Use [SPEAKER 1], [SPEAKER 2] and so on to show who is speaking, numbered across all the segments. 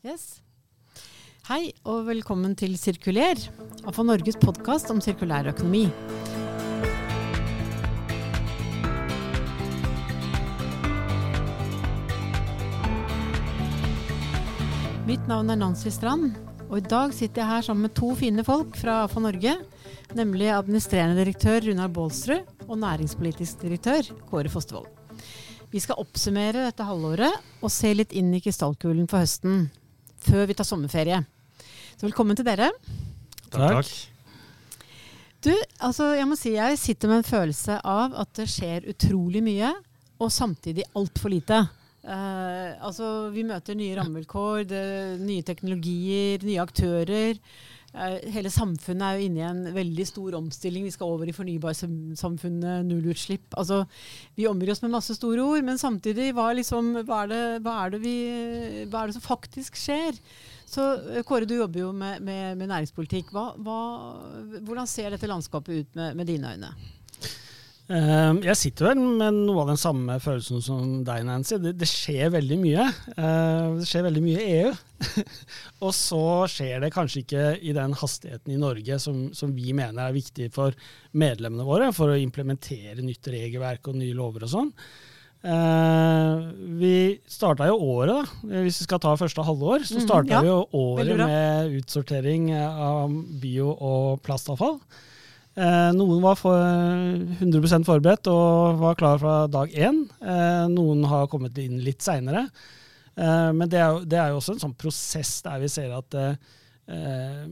[SPEAKER 1] Yes. Hei og velkommen til Sirkuler, AFA Norges podkast om sirkulær økonomi. Mitt navn er Nancy Strand, og i dag sitter jeg her sammen med to fine folk fra AFA Norge. Nemlig administrerende direktør Runar Baalsrud og næringspolitisk direktør Kåre Fostervold. Vi skal oppsummere dette halvåret og se litt inn i krystallkulen for høsten. Før vi tar sommerferie. Så velkommen til dere.
[SPEAKER 2] Takk.
[SPEAKER 1] Du, altså jeg må si jeg sitter med en følelse av at det skjer utrolig mye, og samtidig altfor lite. Uh, altså Vi møter nye rammevilkår, det, nye teknologier, nye aktører. Eh, hele samfunnet er jo inne i en veldig stor omstilling. Vi skal over i fornybarsamfunnet, nullutslipp. Altså, vi omgir oss med masse store ord, men samtidig, hva, liksom, hva, er det, hva, er det vi, hva, er det, som faktisk skjer? Så eh, Kåre, du jobber jo med, med, med næringspolitikk. hvordan ser dette landskapet ut med, med dine øyne?
[SPEAKER 2] Uh, jeg sitter vel med noe av den samme følelsen som deg, Nancy. Det, det skjer veldig mye. Uh, det skjer veldig mye i EU. og så skjer det kanskje ikke i den hastigheten i Norge som, som, vi mener er viktig for medlemmene våre, for å implementere nytt regelverk og nye lover og sånn. Uh, vi starta jo året, da. Hvis vi skal ta første halvår, så starta mm, ja. vi jo året med utsortering av bio- og plastavfall. Eh, noen var for 100% forberedt og var klar fra dag én. Eh, noen har kommet inn litt seinere. Eh, men det er, det er, jo også en sånn prosess der vi ser at eh,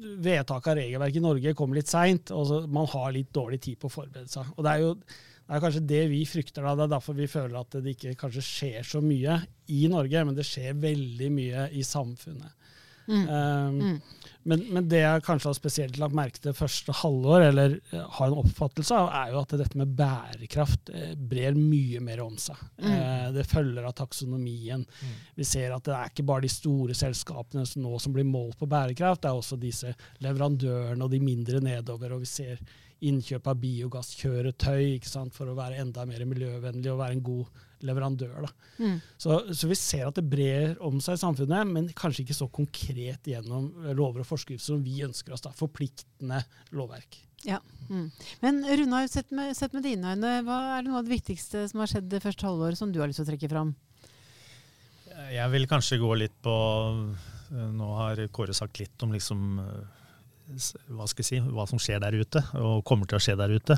[SPEAKER 2] vedtaket av regelverk i Norge kommer litt seint, og man har litt dårlig tid på å forberede seg. Og det er jo det er kanskje det vi frykter. da, Det er derfor vi føler at det ikke kanskje skjer så mye i Norge, men det skjer veldig mye i samfunnet. Mm. Um, mm. Men, men, det jeg kanskje har spesielt lagt merke til første halvår, eller eh, har en oppfattelse av, er jo at dette med bærekraft eh, brer mye mer om seg. Mm. Eh, det følger av taksonomien. Mm. Vi ser at det er ikke bare de store selskapene som nå som blir målt på bærekraft, det er også disse leverandørene og de mindre nedover. og vi ser innkjøp av biogasskjøretøy for å være enda mer miljøvennlig og være en god leverandør. Mm. Så, så, vi ser at det brer om seg i samfunnet, men kanskje ikke så konkret gjennom lover og forskrifter som vi ønsker oss. da, Forpliktende lovverk.
[SPEAKER 1] Ja. Mm. Men Runar, sett med, sett med, dine øyne, hva er det noe av det viktigste som har skjedd det første halvåret som du har lyst til å trekke fram?
[SPEAKER 3] Jeg vil kanskje gå litt på Nå har Kåre sagt litt om liksom hva, si, hva som skjer der ute, og kommer til å skje der ute.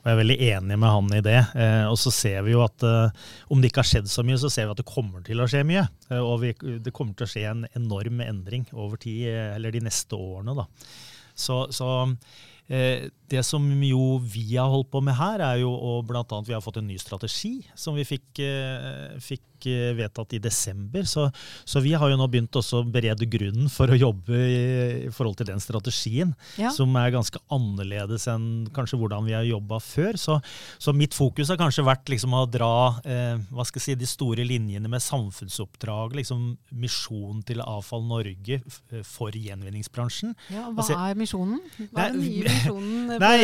[SPEAKER 3] Og Jeg er veldig enig med han i det. Eh, og så ser vi jo at eh, om det ikke har skjedd så mye, så ser vi at det kommer til å skje mye. Eh, og vi, det kommer til å skje en enorm endring over tid, eh, eller de neste årene. da. Så, så eh, det som jo vi har holdt på med her, er jo og blant annet vi har fått en ny strategi som vi fikk, eh, fikk Eh, vedtatt i desember. Så, så, vi har jo nå begynt å berede grunnen for å jobbe i, i forhold til den strategien, ja. som er ganske annerledes enn kanskje hvordan vi har jobba før. Så, så, mitt fokus har kanskje vært liksom å dra eh, hva skal jeg si, de store linjene med samfunnsoppdrag, liksom misjonen til Avfall Norge eh, for gjenvinningsbransjen.
[SPEAKER 1] Ja, hva altså, er misjonen? Hva er den nye misjonen?
[SPEAKER 3] Nei,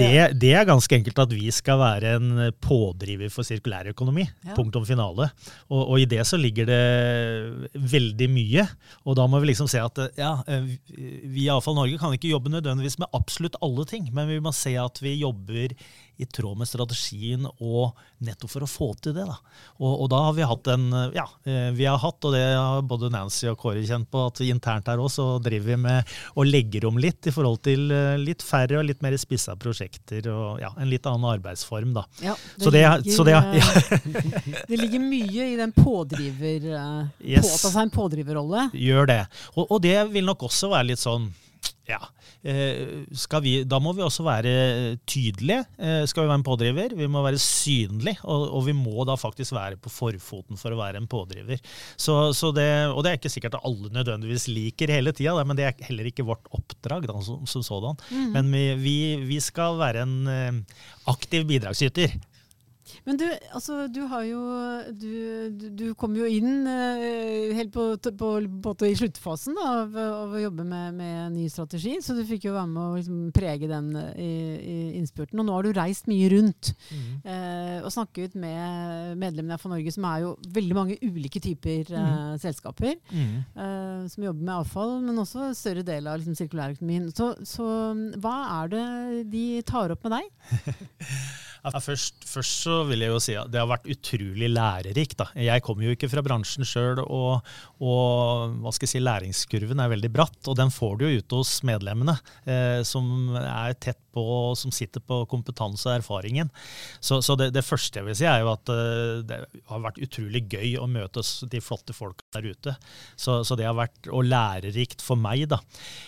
[SPEAKER 3] det, det, er ganske enkelt at vi skal være en pådriver for sirkulærøkonomi. Ja. Punktum finale. Og, og, i det så ligger det veldig mye. Og da må vi liksom se at ja, vi i Avfall Norge kan ikke jobbe nødvendigvis med absolutt alle ting, men vi må se at vi jobber i tråd med strategien og nettopp for å få til det. Da. Og, og, da har vi hatt en Ja, eh, vi har hatt, og det har både Nancy og Kåre kjent på, at internt her òg så driver vi med og legger om litt i forhold til eh, litt færre og litt mer spissa prosjekter og ja, en litt annen arbeidsform, da.
[SPEAKER 1] Ja, det, det, ligger, det, ja. det ligger mye i den pådriver... Eh, yes. Påta seg en pådriverrolle.
[SPEAKER 3] Gjør det. Og, og det vil nok også være litt sånn ja, Eh, vi, da må vi også være tydelige. Eh, skal vi være en pådriver? Vi må være synlige, og, og, vi må da faktisk være på forfoten for å være en pådriver. Så, så det, og det er ikke sikkert at alle nødvendigvis liker hele tida, men det er heller ikke vårt oppdrag da, som, som sådan. Mm. Men vi, vi, vi, skal være en eh, aktiv bidragsyter.
[SPEAKER 1] Men du, altså, du har jo Du, du, kom jo inn uh, helt på, på, på, i sluttfasen da, av, av, å jobbe med, med, ny strategi, så du fikk jo være med å liksom, prege den i, i, innspurten. Og nå har du reist mye rundt mm. uh, og snakket med medlemmene for Norge, som er jo veldig mange ulike typer uh, mm. selskaper mm. som jobber med avfall, men også større del av liksom, sirkulærøkonomien. Så, så hva er det de tar opp med deg?
[SPEAKER 3] Ja, først, først, så vil jeg jo si at det har vært utrolig lærerikt. Jeg kommer jo ikke fra bransjen sjøl, og, og, hva skal jeg si, læringskurven er veldig bratt. Og den får du jo ute hos medlemmene, eh, som er tett på, som sitter på kompetanse og erfaringen. Så, så det, det, første jeg vil si, er jo at uh, det har vært utrolig gøy å møte de flotte folka der ute. Så, så, det har vært og lærerikt for meg, da.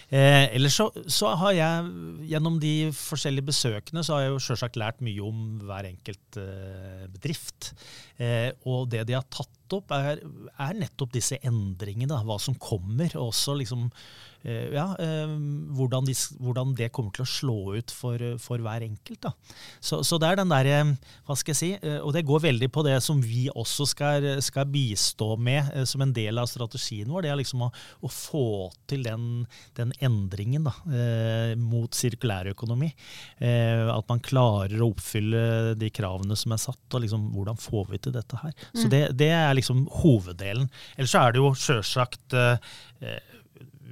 [SPEAKER 3] Eh, ellers så, så, har jeg gjennom de forskjellige besøkene så har jeg jo sjølsagt lært mye om hver enkelt uh, bedrift. Eh, og det de har tatt opp, er, er nettopp disse endringene, hva som kommer. og også liksom Eh, ja, eh, hvordan, de, hvordan, det kommer til å slå ut for, for hver enkelt. Så, så, det er den derre Hva skal jeg si? Eh, og det går veldig på det som vi også skal, skal bistå med som en del av strategien vår. Det er liksom å, å få til den, den endringen da, mot sirkulærøkonomi. at man klarer å oppfylle de kravene som er satt, og liksom, hvordan får vi til dette her. Så mm. det, det er liksom hoveddelen. Ellers så er det jo sjølsagt vi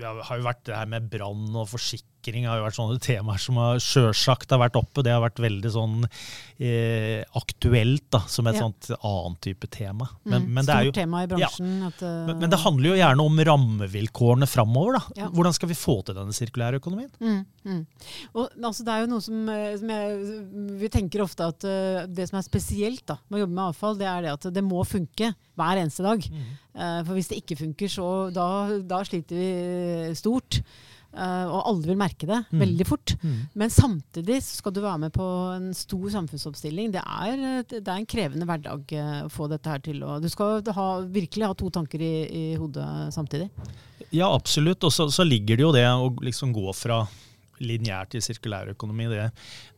[SPEAKER 3] har jo vært det her med brann og forsikring sikring har jo vært sånne temaer som har sjølsagt har vært oppe. Det har vært veldig sånn eh, aktuelt da, som et ja. sånt annet type tema.
[SPEAKER 1] Men, mm, men det er jo, tema i bransjen.
[SPEAKER 3] Ja, at, uh, men, men, det handler jo gjerne om rammevilkårene framover. Ja. Hvordan skal vi få til denne sirkulære økonomien? Mm,
[SPEAKER 1] mm. Og, altså, det er jo noe som, eh, som jeg, Vi tenker ofte at uh, det som er spesielt da, med å jobbe med avfall, det er det at det må funke hver eneste dag. Uh, for hvis det ikke funker, så da, da sliter vi stort. Uh, og alle vil merke det mm. veldig fort. Mm. Men samtidig skal du være med på en stor samfunnsoppstilling. Det er, det er en krevende hverdag uh, å få dette her til. Og du skal ha, virkelig ha to tanker i, i hodet samtidig.
[SPEAKER 3] Ja, absolutt. Og så, så, ligger det jo det å liksom gå fra lineær til sirkulærøkonomi. Det,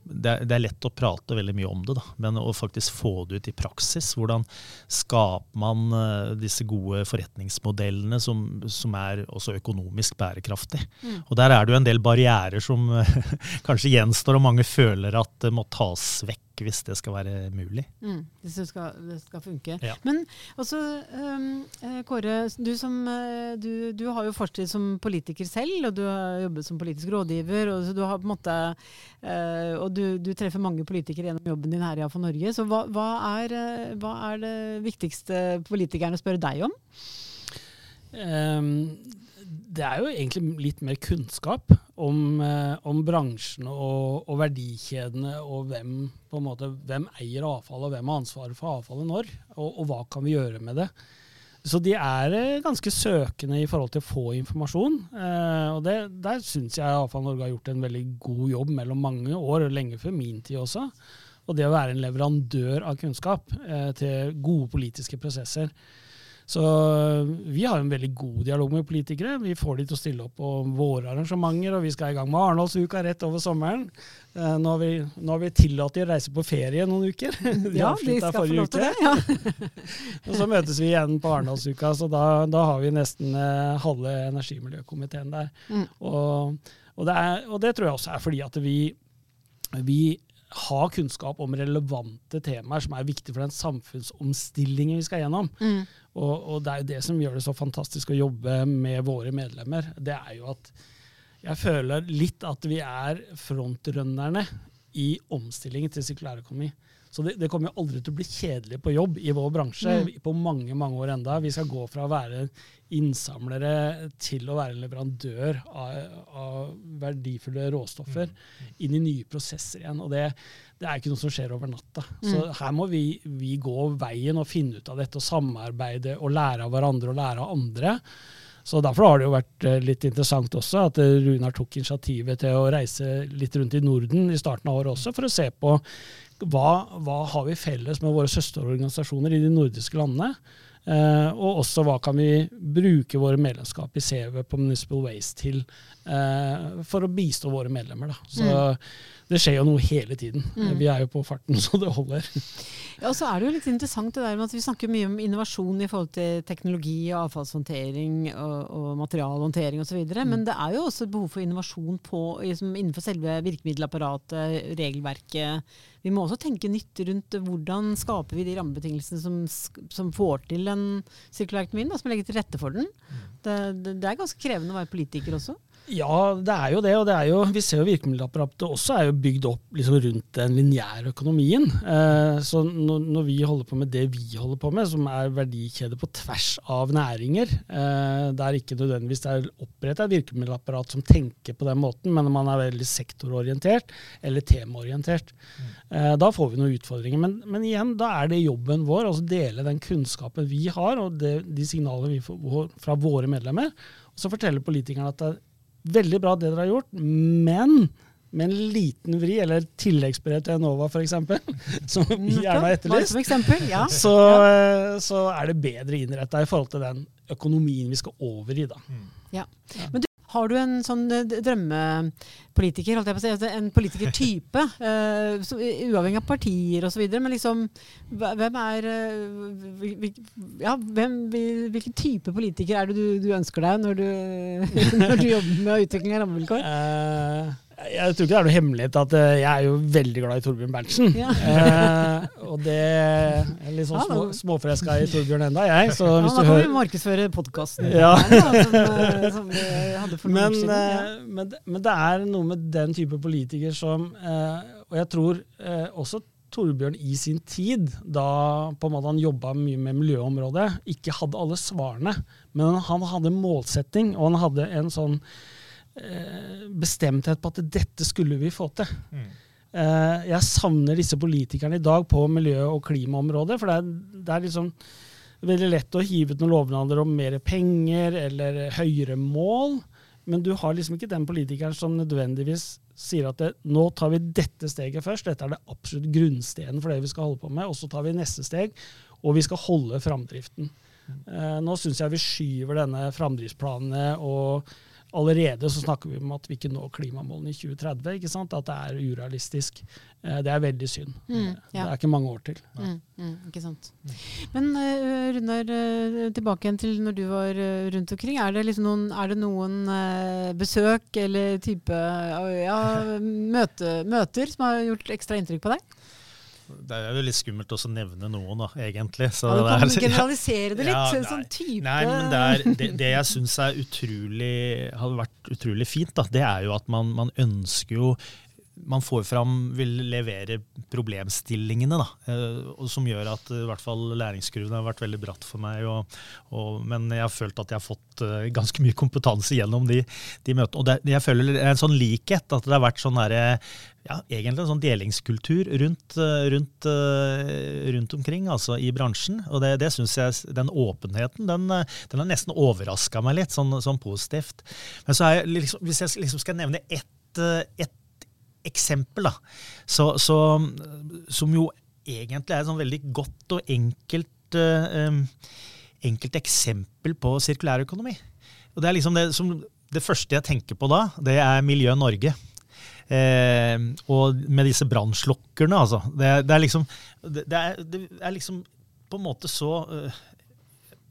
[SPEAKER 3] det, det, er lett å prate veldig mye om det, da. men å faktisk få det ut i praksis. Hvordan skaper man uh, disse gode forretningsmodellene som, som er også økonomisk bærekraftig? Mm. Og Der er det jo en del barrierer som uh, kanskje gjenstår, og mange føler at det må tas vekk hvis det skal være mulig.
[SPEAKER 1] Mm, hvis det skal, det skal funke. Ja. Men også, um, Kåre, du, som, du, du, har jo fortid som politiker selv, og du har jobbet som politisk rådgiver. og du har på en måte uh, og du, du, treffer mange politikere gjennom jobben din her i AFO Norge. Så hva, hva, er, eh, hva, er, det viktigste politikerne spør deg om? Um,
[SPEAKER 2] det er jo egentlig litt mer kunnskap om, uh, om bransjen og, og, verdikjedene, og hvem, måte, hvem eier avfallet, og hvem har ansvaret for avfallet når, og, og hva kan vi gjøre med det. Så de er eh, ganske søkende i forhold til å få informasjon. Eh, og det, der syns jeg Avfall Norge har gjort en veldig god jobb mellom mange år, og lenge før min tid også. Og det å være en leverandør av kunnskap eh, til gode politiske prosesser. Så vi har en veldig god dialog med politikere. Vi får de til å stille opp på våre arrangementer, og vi skal i gang med Arendalsuka rett over sommeren. Eh, nå har vi, nå har vi tillatt de å reise på ferie noen uker.
[SPEAKER 1] De ja, de skal få lov til det. Ja.
[SPEAKER 2] og så møtes vi igjen på Arendalsuka, så da, da, har vi nesten eh, halve energimiljøkomiteen der. Mm. Og, og, det er, og, det tror jeg også er fordi at vi, vi ha kunnskap om relevante temaer som er viktige for den samfunnsomstillingen vi skal gjennom. Mm. Og, og, det er jo det som gjør det så fantastisk å jobbe med våre medlemmer. Det er jo at jeg føler litt at vi er frontrønnerne i omstillingen til sirkulærøkonomi. Så det, det, kommer jo aldri til å bli kjedelig på jobb i vår bransje mm. på mange mange år enda. Vi skal gå fra å være innsamlere til å være leverandør av, av verdifulle råstoffer mm. inn i nye prosesser igjen. Og det, det, er ikke noe som skjer over natta. Mm. Så her må vi, vi, gå veien og finne ut av dette og samarbeide og lære av hverandre og lære av andre. Så Derfor har det jo vært eh, litt interessant også at Runar tok initiativet til å reise litt rundt i Norden i starten av året også, for å se på hva, hva har vi felles med våre søsterorganisasjoner i de nordiske landene? Uh, og også hva kan vi bruke våre medlemskap i CV på Municipal Waste til uh, for å bistå våre medlemmer. Da. Så mm. Det skjer jo noe hele tiden. Mm. Vi er jo på farten så det holder.
[SPEAKER 1] Ja, og så er det jo litt interessant det der med at vi snakker mye om innovasjon i forhold til teknologi og avfallshåndtering og, og materialhåndtering osv. Mm. Men det er jo også behov for innovasjon på, liksom, innenfor selve virkemiddelapparatet, regelverket vi må også tenke nytt rundt hvordan skaper vi de rammebetingelsene som, som får til en sirkulær økonomi, som legger til rette for den. Mm. Det, det, det er ganske krevende å være politiker også.
[SPEAKER 2] Ja, det er jo det. Og det er jo, vi ser jo virkemiddelapparatet også er jo bygd opp liksom rundt den lineære økonomien. Eh, så når, når, vi holder på med det vi holder på med, som er verdikjede på tvers av næringer, eh, der ikke nødvendigvis det er opprettet et virkemiddelapparat som tenker på den måten, men man er veldig sektororientert eller temaorientert, eh, da får vi noen utfordringer. Men, men, igjen, da er det jobben vår, altså dele den kunnskapen vi har, og det, de signalene vi får fra våre medlemmer. Og så forteller politikerne at det Veldig bra det dere har gjort, men med en liten vri, eller tilleggsbrev til Enova f.eks., som vi gjerne har etterlyst,
[SPEAKER 1] eksempel, ja.
[SPEAKER 2] så, så, er det bedre innretta i forhold til den økonomien vi skal over i. da.
[SPEAKER 1] Ja. Men du, har du en sånn eh, drømmepolitiker, holdt jeg på å si, altså en politikertype, uh, uavhengig av partier osv., men liksom hvem er uh, ja, hvem, Hvilken type politiker er det du, du ønsker deg når du, når du jobber med utvikling av rammevilkår? Uh,
[SPEAKER 2] jeg tror ikke det er noe hemmelighet at eh, jeg er jo veldig glad i Torbjørn Berntsen. Ja. eh, og det er litt sånn små, småforelska i Torbjørn enda, jeg. Så
[SPEAKER 1] hvis ja, da kan vi markedsføre podkasten ja. som, eh, vi hadde for
[SPEAKER 2] men, siden. Ja. Eh, men, men, det er noe med den type politiker som eh, Og jeg tror eh, også Torbjørn i sin tid, da på en måte han jobba mye med miljøområdet, ikke hadde alle svarene. Men han hadde målsetting, og han hadde en sånn Eh, bestemthet på at dette skulle vi få til. Mm. Eh, jeg savner disse politikerne i dag på miljø- og klimaområdet. For det er, det er liksom veldig lett å hive ut noen lovnader om mer penger eller høyere mål. Men du har liksom ikke den politikeren som nødvendigvis sier at det, nå tar vi dette steget først. Dette er det absolutt grunnstenen for det vi skal holde på med. Og så tar vi neste steg, og vi skal holde framdriften. Mm. Eh, nå syns jeg vi skyver denne framdriftsplanene og Allerede så snakker vi om at vi ikke når klimamålene i 2030. ikke sant? At det er urealistisk. Eh, det er veldig synd. Mm, ja. Det er ikke mange år til.
[SPEAKER 1] Mm, mm, ikke sant. Men uh, Runar, tilbake igjen til når du var rundt omkring. Er det, liksom noen, er det noen besøk eller type ja, møte, møter som har gjort ekstra inntrykk på deg?
[SPEAKER 3] Det er jo litt skummelt også å nevne noen, da, egentlig.
[SPEAKER 1] Så ja, du kan er, generalisere det litt? Ja, nei, sånn type
[SPEAKER 3] Nei, men det, er, det, det jeg syns hadde vært utrolig fint, da, det er jo at man, man ønsker jo man får fram, vil levere problemstillingene, da, eh, som gjør at i hvert fall læringskurven har vært veldig bratt for meg. Og, og, men jeg har følt at jeg har fått uh, ganske mye kompetanse gjennom de, de møtene. Og det, jeg føler en sånn likhet, at det har vært sånn derre ja, egentlig en sånn delingskultur rundt, eh, rundt, rundt omkring altså i bransjen. Og det, det synes jeg, den åpenheten den, den har nesten overraska meg litt, sånn, sånn, positivt. Men så er jeg, liksom, hvis jeg liksom skal nevne ett, ett eksempel, da, så, så, som jo egentlig er et sånn veldig godt og enkelt, eh, enkelt eksempel på sirkulærøkonomi. Og det liksom det, det første jeg tenker på da, det er Miljø Norge. Eh, og med disse brannslokkerne, altså. Det, det, er liksom, det, er, det, er, liksom på en måte så uh,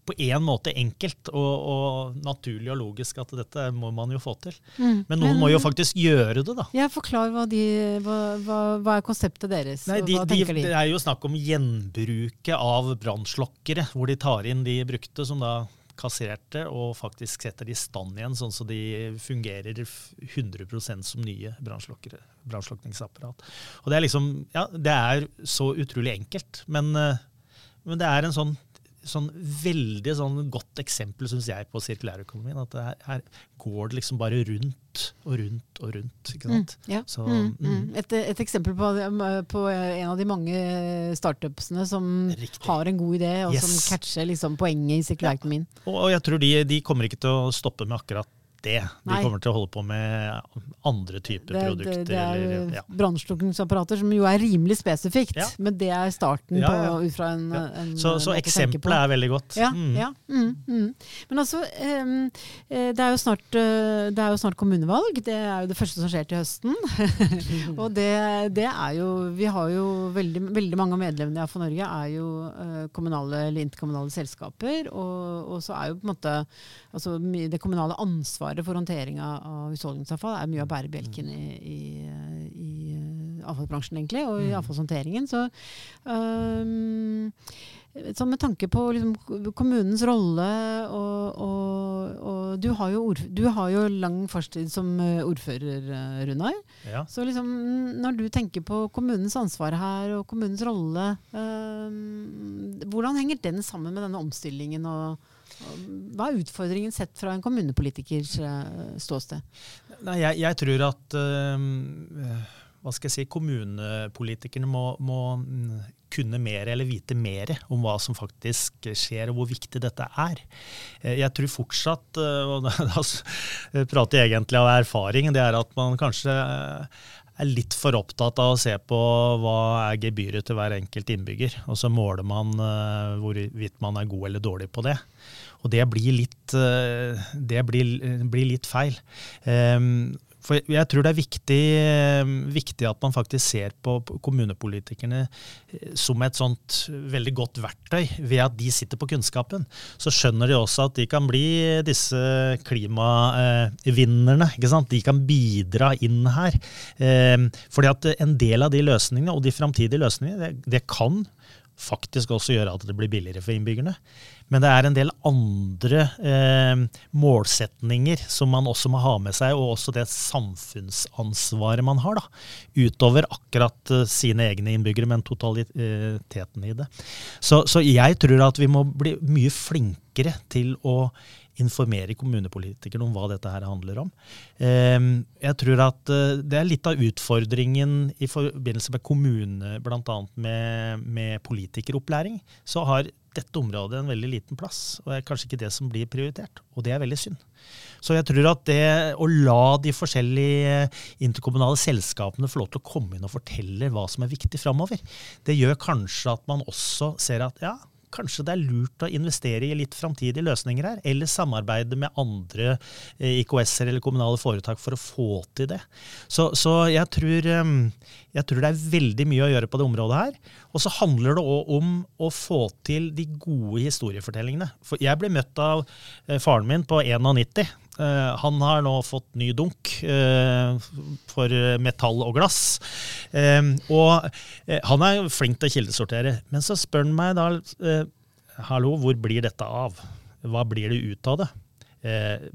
[SPEAKER 3] på en måte enkelt og, og, naturlig og logisk at dette må man jo få til. Mm. Men noen Men, må jo faktisk gjøre det, da.
[SPEAKER 1] Ja, Forklar hva, de, hva, hva, hva er konseptet deres?
[SPEAKER 3] Nei, de, de, de? Det er jo snakk om gjenbruket av brannslokkere, hvor de tar inn de brukte som da kasserte, og faktisk setter de i stand igjen, sånn så de fungerer 100% som nye brannslukningsapparat. Og det er liksom Ja, det er så utrolig enkelt, men, eh, men det er en sånn sånn veldig sånn godt eksempel, syns jeg, på sirkulærøkonomien. At her, her, går det liksom bare rundt og rundt og rundt. ikke sant?
[SPEAKER 1] Mm, ja. Så, mm, mm. mm. Et, et, eksempel på, på, en av de mange startupsene som Riktig. har en god idé, og yes. som catcher liksom poenget i sirkulærøkonomien.
[SPEAKER 3] Ja. Og, og, jeg tror de, de, kommer ikke til å stoppe med akkurat det. De
[SPEAKER 1] Nei.
[SPEAKER 3] kommer til å holde på med andre typer
[SPEAKER 1] Det,
[SPEAKER 3] produkter.
[SPEAKER 1] det, det er
[SPEAKER 3] eller, ja.
[SPEAKER 1] brannslukningsapparater, som jo er rimelig spesifikt,
[SPEAKER 3] Ja.
[SPEAKER 1] men det er starten
[SPEAKER 3] Ja,
[SPEAKER 1] på, ut fra en, en
[SPEAKER 3] Så, så eksempelet er veldig godt.
[SPEAKER 1] Ja,
[SPEAKER 3] Mm.
[SPEAKER 1] ja. Mm, mm. Men altså, eh, det, er jo snart, eh, det er jo snart kommunevalg. Det er jo det første som skjer til høsten. og det, det er jo Vi har jo veldig, veldig mange av medlemmene i AFO Norge er jo eh, kommunale eller interkommunale selskaper. Og, og så er jo på en måte altså, det kommunale ansvaret for håndtering av husholdningsavfall er mye av bærebjelken i, i, i eh, avfallsbransjen, egentlig, og i avfallshåndteringen. Så um, så med tanke på liksom, kommunens rolle og, og, og du, har jo ordf du har jo lang fartstid som eh, ordfører, eh, Runar.
[SPEAKER 3] Ja.
[SPEAKER 1] Så liksom, når du tenker på kommunens ansvar her og kommunens rolle, eh, hvordan henger den sammen med denne omstillingen? Og hva er utfordringen sett fra en kommunepolitikers eh, ståsted?
[SPEAKER 3] Nei, jeg, jeg tror at øh, hva skal jeg si, kommunepolitikerne må, må mm, kunne mer eller vite mer om hva som faktisk skjer, og hvor viktig dette er. Eh, Jeg tror fortsatt, og da prater jeg egentlig av erfaring, det er at man kanskje er litt for opptatt av å se på hva er gebyret til hver enkelt innbygger, og så måler man hvorvidt man er god eller dårlig på det. Og det blir litt, øh, det blir, blir litt feil. Ehm, For jeg tror det er viktig, eh, viktig at man faktisk ser på kommunepolitikerne eh, som et sånt veldig godt verktøy ved at de sitter på kunnskapen. Så skjønner de også at de kan bli disse klimavinnerne. De kan bidra inn her. Eh, Fordi at en del av de løsningene, og de framtidige løsningene, det kan faktisk også gjøre at det blir billigere for innbyggerne. Men det er en del andre eh, målsetninger som man også må ha med seg, og også det samfunnsansvaret man har, da, utover akkurat eh, sine egne innbyggere, men totaliteten i det. Så, så jeg tror at vi må bli mye flinkere til å informere kommunepolitikerne om hva dette her handler om. Eh, Jeg tror at eh, det er litt av utfordringen i forbindelse med kommune, bl.a. Med, med politikeropplæring. Så har dette området en veldig liten plass, og er kanskje ikke det som blir prioritert. Og det er veldig synd. Så jeg tror at det å la de forskjellige interkommunale selskapene få lov til å komme inn og fortelle hva som er viktig framover, det gjør kanskje at man også ser at ja, kanskje det er lurt å investere i litt framtidige løsninger her, eller samarbeide med andre eh, IKS-er eller kommunale foretak for å få til det. Så, så jeg, tror, eh, jeg tror det er veldig mye å gjøre på det området her. Og så handler det òg om å få til de gode historiefortellingene. For jeg ble møtt av eh, faren min på 91. Eh, han har nå fått ny dunk eh, for metall og glass. Eh, og han er flink til å kildesortere. Men så spør han meg da Hallo, hvor blir dette av? Hva blir det ut av det? Eh,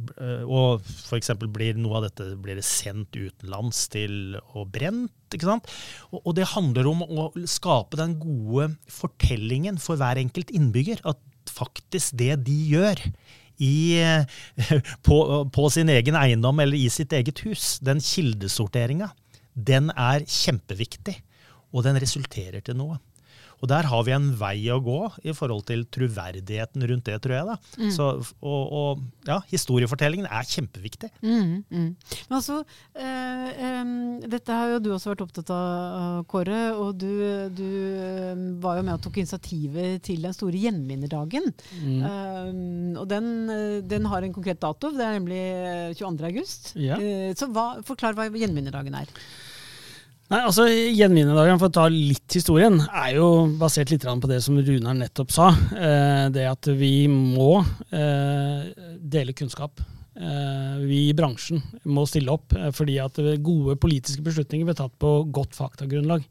[SPEAKER 3] og f.eks. blir noe av dette blir det sendt utenlands til og brent. ikke sant? Og, og det handler om å skape den gode fortellingen for hver enkelt innbygger. At faktisk det de gjør i, eh, på, på sin egen eiendom eller i sitt eget hus, den kildesorteringa, den er kjempeviktig. Og den resulterer til noe. Og der har vi en vei å gå i forhold til troverdigheten rundt det, tror jeg. da. Så, og, og ja, historiefortellingen er kjempeviktig.
[SPEAKER 1] Mm, mm. Men altså, øh, øh, dette har jo du også vært opptatt av, Kåre. Og du, du var jo med og tok initiativet til den store gjenvinnerdagen.
[SPEAKER 2] Mm.
[SPEAKER 1] Um, og den, eh, den har en konkret dato, det er nemlig eh, 22. august.
[SPEAKER 2] Ja.
[SPEAKER 1] Uh, så hva, forklar hva gjenvinnerdagen er.
[SPEAKER 2] Nei, altså Gjenvinnerdagen, for å ta litt historien, er jo basert litt på det som Runar nettopp sa. Eh, det at vi må eh, dele kunnskap. Eh, vi i bransjen må stille opp, fordi at gode politiske beslutninger blir tatt på godt faktagrunnlag.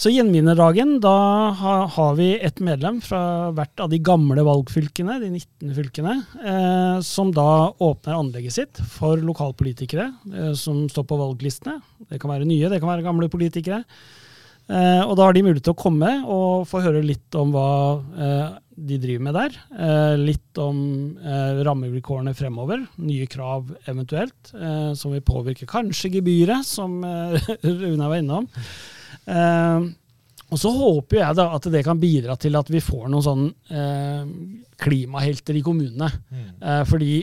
[SPEAKER 2] Så Gjenvinnerdagen, da har vi et medlem fra hvert av de gamle valgfylkene, de 19 fylkene, eh, som da åpner anlegget sitt for lokalpolitikere eh, som står på valglistene. Det kan være nye, det kan være gamle politikere. Eh, og da har de mulighet til å komme og få høre litt om hva eh, de driver med der. Eh, litt om eh, rammevilkårene fremover, nye krav eventuelt, som vil påvirke kanskje gebyret, som Runa var innom. Eh, og så håper jeg da at det kan bidra til at vi får noen sånne eh, klimahelter i kommunene. Eh, fordi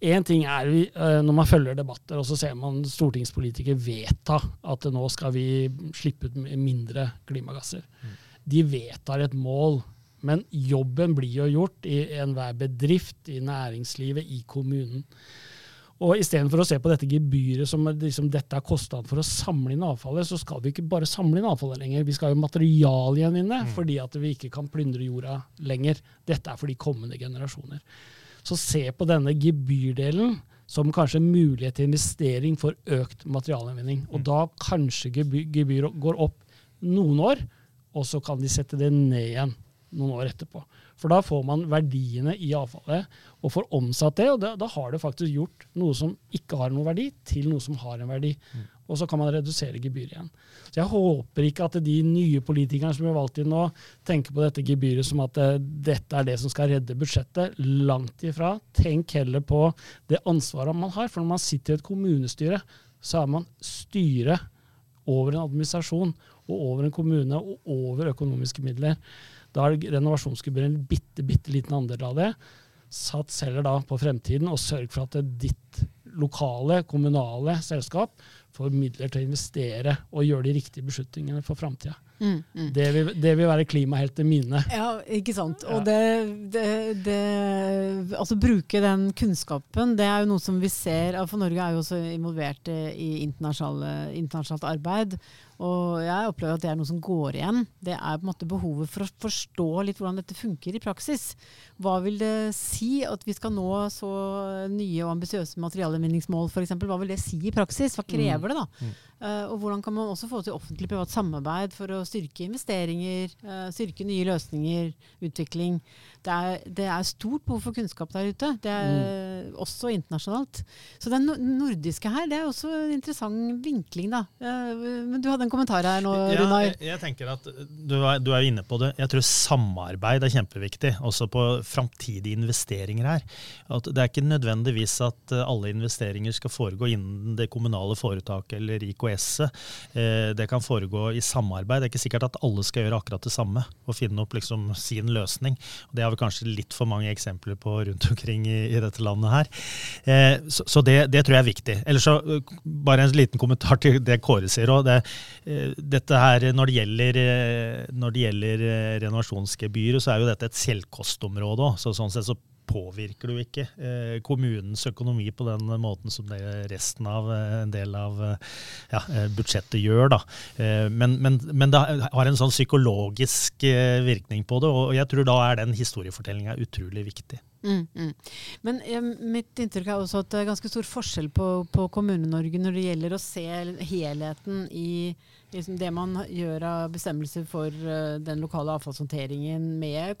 [SPEAKER 2] Én ting er vi, eh, når man følger debatter, og så ser man stortingspolitikere vedta at nå skal vi slippe ut mindre klimagasser. Mm. De vedtar et mål, men jobben blir jo gjort i enhver bedrift, i næringslivet, i kommunen. Og Istedenfor å se på dette gebyret som liksom, dette er kostnad for å samle inn avfallet, så skal vi ikke bare samle inn avfallet lenger. Vi skal jo materialgjenvinne mm. fordi at vi ikke kan plyndre jorda lenger. Dette er for de kommende generasjoner. Så se på denne gebyrdelen som kanskje en mulighet til investering for økt materialgjenvinning. Og mm. da kanskje gebyret går opp noen år, og så kan de sette det ned igjen noen år etterpå. For da får man verdiene i avfallet og får omsatt det, og da, da har det faktisk gjort noe som ikke har noen verdi, til noe som har en verdi. Mm. Og så kan man redusere gebyret igjen. Så jeg håper ikke at de nye politikerne som har valgt inn nå, tenker på dette gebyret som at det, eh, dette er det som skal redde budsjettet. Langt ifra. Tenk heller på det ansvaret man har. For når man sitter i et kommunestyre, så er man styret over en administrasjon og over en kommune og over økonomiske midler. Da er renovasjonsgebyret en bitte, bitte liten andel av det. Sats heller da på fremtiden, og sørg for at ditt lokale, kommunale selskap får midler til å investere og gjøre de riktige beslutningene for framtida. Mm, mm. det, det, vil være klimahelter mine.
[SPEAKER 1] Ja, ikke sant. Og det, det, det, Altså bruke den kunnskapen, det er jo noe som vi ser For Norge er jo også involvert i internasjonalt arbeid. Og jeg opplever at det er noe som går igjen. Det er på en måte behovet for å forstå litt hvordan dette funker i praksis. Hva vil det si at vi skal nå så nye og ambisiøse materialgjenvinningsmål f.eks.? Hva vil det si i praksis? Hva krever mm. det da? Uh, og hvordan kan man også få til offentlig-privat samarbeid for å styrke investeringer, uh, styrke nye løsninger, utvikling? Det er, det er, stort behov for kunnskap der ute. Det er mm. også internasjonalt. Så den nordiske her, det er også en interessant vinkling, da. Men du hadde en kommentar her nå, ja, Runar.
[SPEAKER 3] Jeg, jeg, tenker at du er, du er, inne på det. Jeg tror samarbeid er kjempeviktig, også på framtidige investeringer her. At det er ikke nødvendigvis at eh, alle investeringer skal foregå innen det kommunale foretaket eller IKS-et. Eh, det kan foregå i samarbeid. Det er ikke sikkert at alle skal gjøre akkurat det samme og finne opp liksom sin løsning. Det har vi kanskje litt for mange eksempler på rundt omkring i, i dette landet her. Eh, så, så det, det, tror jeg er viktig. Ellers så eh, bare en liten kommentar til det Kåre sier òg. Det, eh, dette her, når det gjelder, eh, når det gjelder eh, renovasjonsgebyret, så er jo dette et selvkostområde òg. Så sånn sett så påvirker du ikke eh, kommunens økonomi på den måten som resten av eh, en del av eh, ja, eh, budsjettet gjør. Da. Eh, men, men, men, det har en sånn psykologisk virkning på det, og jeg tror da er den historiefortellinga utrolig viktig. Mm, mm.
[SPEAKER 1] Men eh, mitt inntrykk er også at det er ganske stor forskjell på, på Kommune-Norge når det gjelder å se helheten i liksom det man gjør av bestemmelser for uh, den lokale avfallshåndteringen med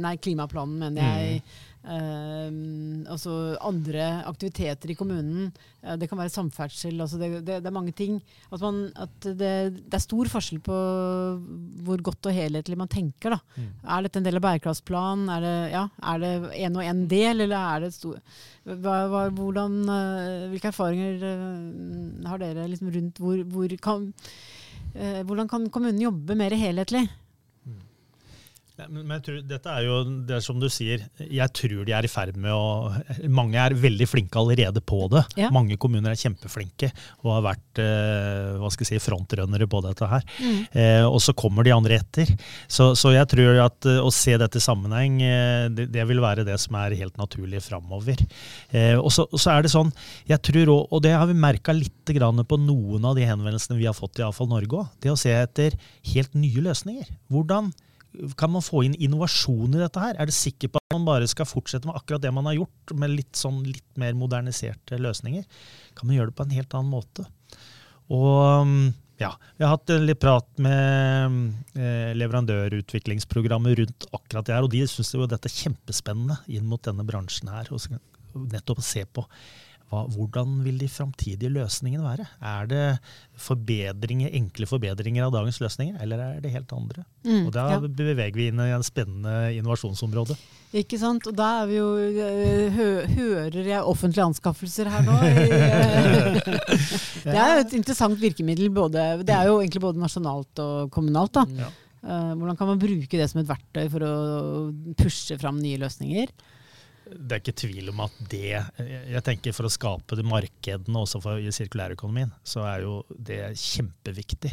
[SPEAKER 1] nei, klimaplanen, mener jeg. Mm. Uh, altså andre aktiviteter i kommunen. Det kan være samferdsel. Altså det, det, det, er mange ting. At, man, at det, det, er stor forskjell på hvor godt og helhetlig man tenker. Mm. Er dette en del av bærekraftsplanen? Er det, ja, er det en og en del, eller er det stor hva, hva, hvordan, uh, Hvilke erfaringer har dere liksom rundt hvor, hvor kan, hvordan kan kommunen jobbe mer helhetlig?
[SPEAKER 3] Men jeg tror, dette er jo det er som du sier, jeg tror de er i ferd med å Mange er veldig flinke allerede på det. Ja. Mange kommuner er kjempeflinke og har vært eh, hva skal jeg si, frontrønnere på dette her. Mm. Eh, og så kommer de andre etter. Så, så jeg tror at eh, å se dette i sammenheng, eh, det, det, vil være det som er helt naturlig framover. Eh, og, så, og, så, er det sånn, jeg tror også, og det har vi merka litt på noen av de henvendelsene vi har fått i Avfall Norge òg, det å se etter helt nye løsninger. Hvordan kan man få inn innovasjon i dette her? Er du sikker på at man bare skal fortsette med akkurat det man har gjort, med litt, sånn, litt mer moderniserte løsninger? Kan man gjøre det på en helt annen måte? Og um, ja, vi har hatt litt prat med eh, leverandørutviklingsprogrammet rundt akkurat det her, og de syns jo dette er kjempespennende inn mot denne bransjen her. og Nettopp å se på hva, hvordan vil de framtidige løsningene være? Er det forbedringer, enkle forbedringer av dagens løsninger, eller er det helt andre? Mm, og Da ja. beveger vi inn i en spennende innovasjonsområde.
[SPEAKER 1] Ikke sant. Og da er vi jo eh, hø, Hører jeg offentlige anskaffelser her nå? det er jo et interessant virkemiddel. Både, det er jo egentlig både nasjonalt og kommunalt. da. Ja. Uh, hvordan kan man bruke det som et verktøy for å pushe fram nye løsninger?
[SPEAKER 3] Det er ikke tvil om at det Jeg tenker for å skape de markedene også for, sirkulærøkonomien, så er jo det kjempeviktig.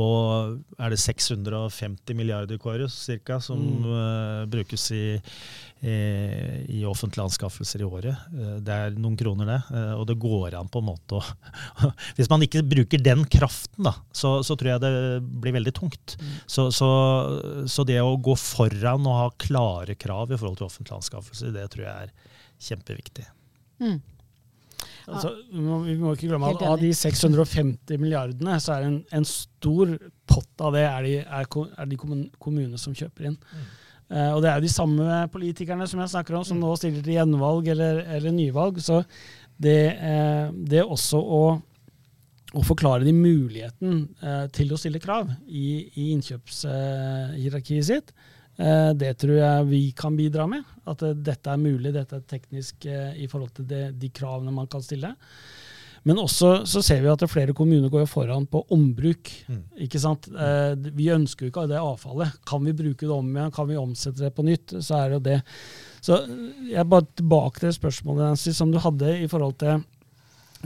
[SPEAKER 3] Og er det 650 milliarder kårus cirka som mm. uh, brukes i, i, i, offentlige anskaffelser i året. Uh, det er noen kroner, det. Uh, og det går an på en måte å Hvis man ikke bruker den kraften, da, så, så tror jeg det blir veldig tungt. Mm. Så, så, så det å gå foran og ha klare krav i forhold til offentlige anskaffelser, det tror jeg er kjempeviktig. Mm.
[SPEAKER 2] Altså, vi, må, vi, må, ikke glemme at av de 650 milliardene, så er en, en stor pott av det er de, er, er de kommunene som kjøper inn. Mm. Uh, og det er jo de samme politikerne som jeg snakker om, som mm. nå stiller til gjenvalg eller, eller nyvalg. Så det, uh, det også å, å, forklare de muligheten uh, til å stille krav i, i innkjøpshierarkiet sitt, det tror jeg vi kan bidra med. At eh, dette er mulig, dette er teknisk eh, i forhold til det, de kravene man kan stille. Men også så ser vi at flere kommuner går foran på ombruk. Mm. ikke sant? Vi ønsker jo ikke det avfallet. Kan vi bruke det om igjen, kan vi omsette det på nytt, så er det jo det. Så jeg er bare tilbake til spørsmålet Nancy, som du hadde i forhold til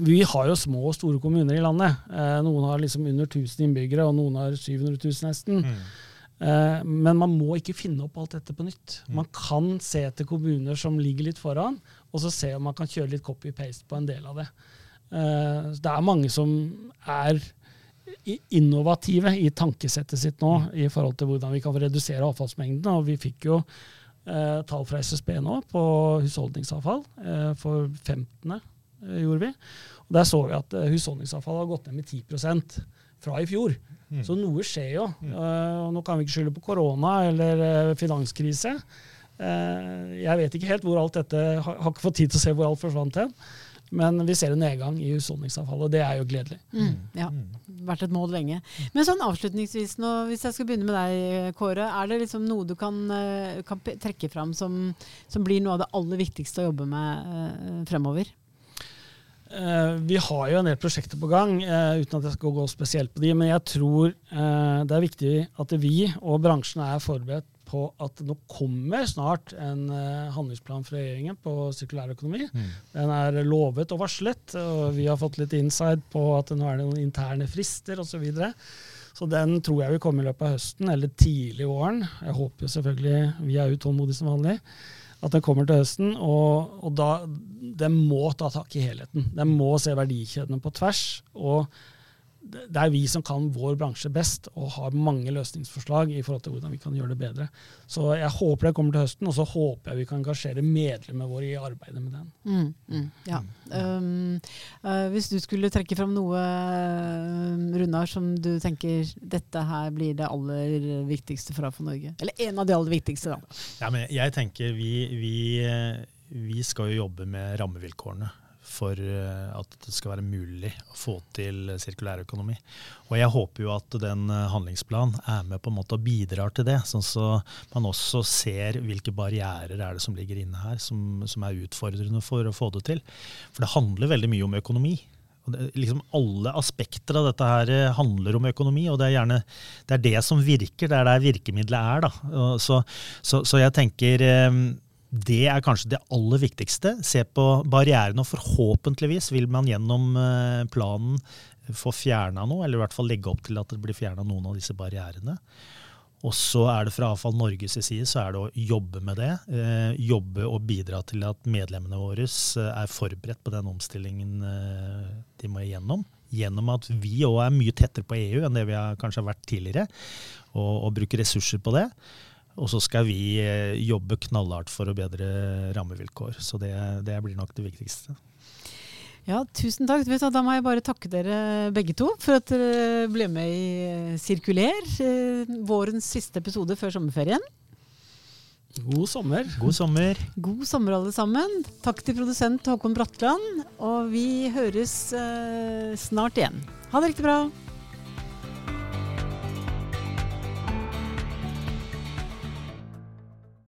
[SPEAKER 2] vi har jo små og store kommuner i landet. noen har liksom under 1000 innbyggere, og noen har 700 000 nesten. Mm. Eh, men man må ikke finne opp alt dette på nytt. Mm. Man kan se etter kommuner som ligger litt foran, og så se om man kan kjøre litt copy-paste på en del av det. Eh, det er mange som er innovative i tankesettet sitt nå mm. i forhold til hvordan vi kan redusere avfallsmengden. Og vi fikk jo eh, tall fra SSB nå på husholdningsavfall. for 15. gjorde vi. Og Der så vi at husholdningsavfall har gått ned med 10% fra i fjor. Mm. Så noe skjer jo. Uh, nå kan vi ikke skylde på korona eller uh, finanskrise. Uh, jeg vet ikke helt hvor alt dette har, har ikke fått tid til å se hvor alt forsvant hen. Men vi ser en nedgang i husholdningsavfallet, og det er jo gledelig.
[SPEAKER 1] Mm, mm. ja, Vært et mål lenge. Men sånn avslutningsvis, nå, hvis jeg skal begynne med deg, Kåre. Er det liksom noe du kan, kan trekke fram som, som, blir noe av det aller viktigste å jobbe med fremover?
[SPEAKER 2] Uh, vi har jo en del prosjekter på gang, uh, uten at jeg skal gå spesielt på de, men jeg tror uh, det er viktig at vi og bransjen er forberedt på at nå kommer snart en handlingsplan fra regjeringen på sirkulærøkonomi. Mm. Den er lovet og varslet, og vi har fått litt inside på at nå er det noen interne frister osv. Så, videre. så den tror jeg vil komme i løpet av høsten, eller tidlig i våren. Jeg håper selvfølgelig vi er utålmodige som vanlig at den kommer til høsten. Og, og da, den må ta tak i helheten. Den må se verdikjedene på tvers. og det er vi som kan vår bransje best og har mange løsningsforslag i forhold til hvordan vi kan gjøre det bedre. Så jeg håper det kommer til høsten, og så håper jeg vi kan engasjere medlemmene våre i arbeidet med den. Mm,
[SPEAKER 1] mm, ja. Um, uh, hvis du skulle trekke fram noe, uh, Runar, som du tenker dette her blir det aller viktigste for AFO Norge? Eller en av de aller viktigste, da.
[SPEAKER 3] Ja, men jeg tenker vi, vi, eh, vi skal jo jobbe med rammevilkårene for eh, at det skal være mulig å få til sirkulærøkonomi. Og jeg håper jo at den eh, handlingsplanen er med på en måte og bidrar til det. Sånn så man også ser hvilke barrierer er det som ligger inne her, som, som er utfordrende for å få det til. For det handler veldig mye om økonomi. Det, liksom alle aspekter av dette her eh, handler om økonomi, og det er gjerne det, er det som virker. Det er der virkemidlet er. Så, så, så jeg tenker det er kanskje det aller viktigste. Se på barrierene, og forhåpentligvis vil man gjennom eh, planen få fjerna noe, eller i hvert fall legge opp til at det blir fjerna noen av disse barrierene. Og så er det fra avfall Norges side så er det å jobbe med det. Eh, jobbe og bidra til at medlemmene våre eh, er forberedt på den omstillingen eh, de må igjennom. Gjennom at vi òg er mye tettere på EU enn det vi har kanskje har vært tidligere, og, og bruker ressurser på det. Og så skal vi eh, jobbe knallhardt for å bedre rammevilkår. Så det, det blir nok det viktigste.
[SPEAKER 1] Ja, tusen takk. Da må jeg bare takke dere begge to for at dere ble med i eh, Sirkuler, eh, vårens siste episode før sommerferien.
[SPEAKER 2] God sommer.
[SPEAKER 3] God sommer.
[SPEAKER 1] God sommer, alle sammen. Takk til produsent Håkon Bratland. Og vi høres snart igjen. Ha det riktig bra.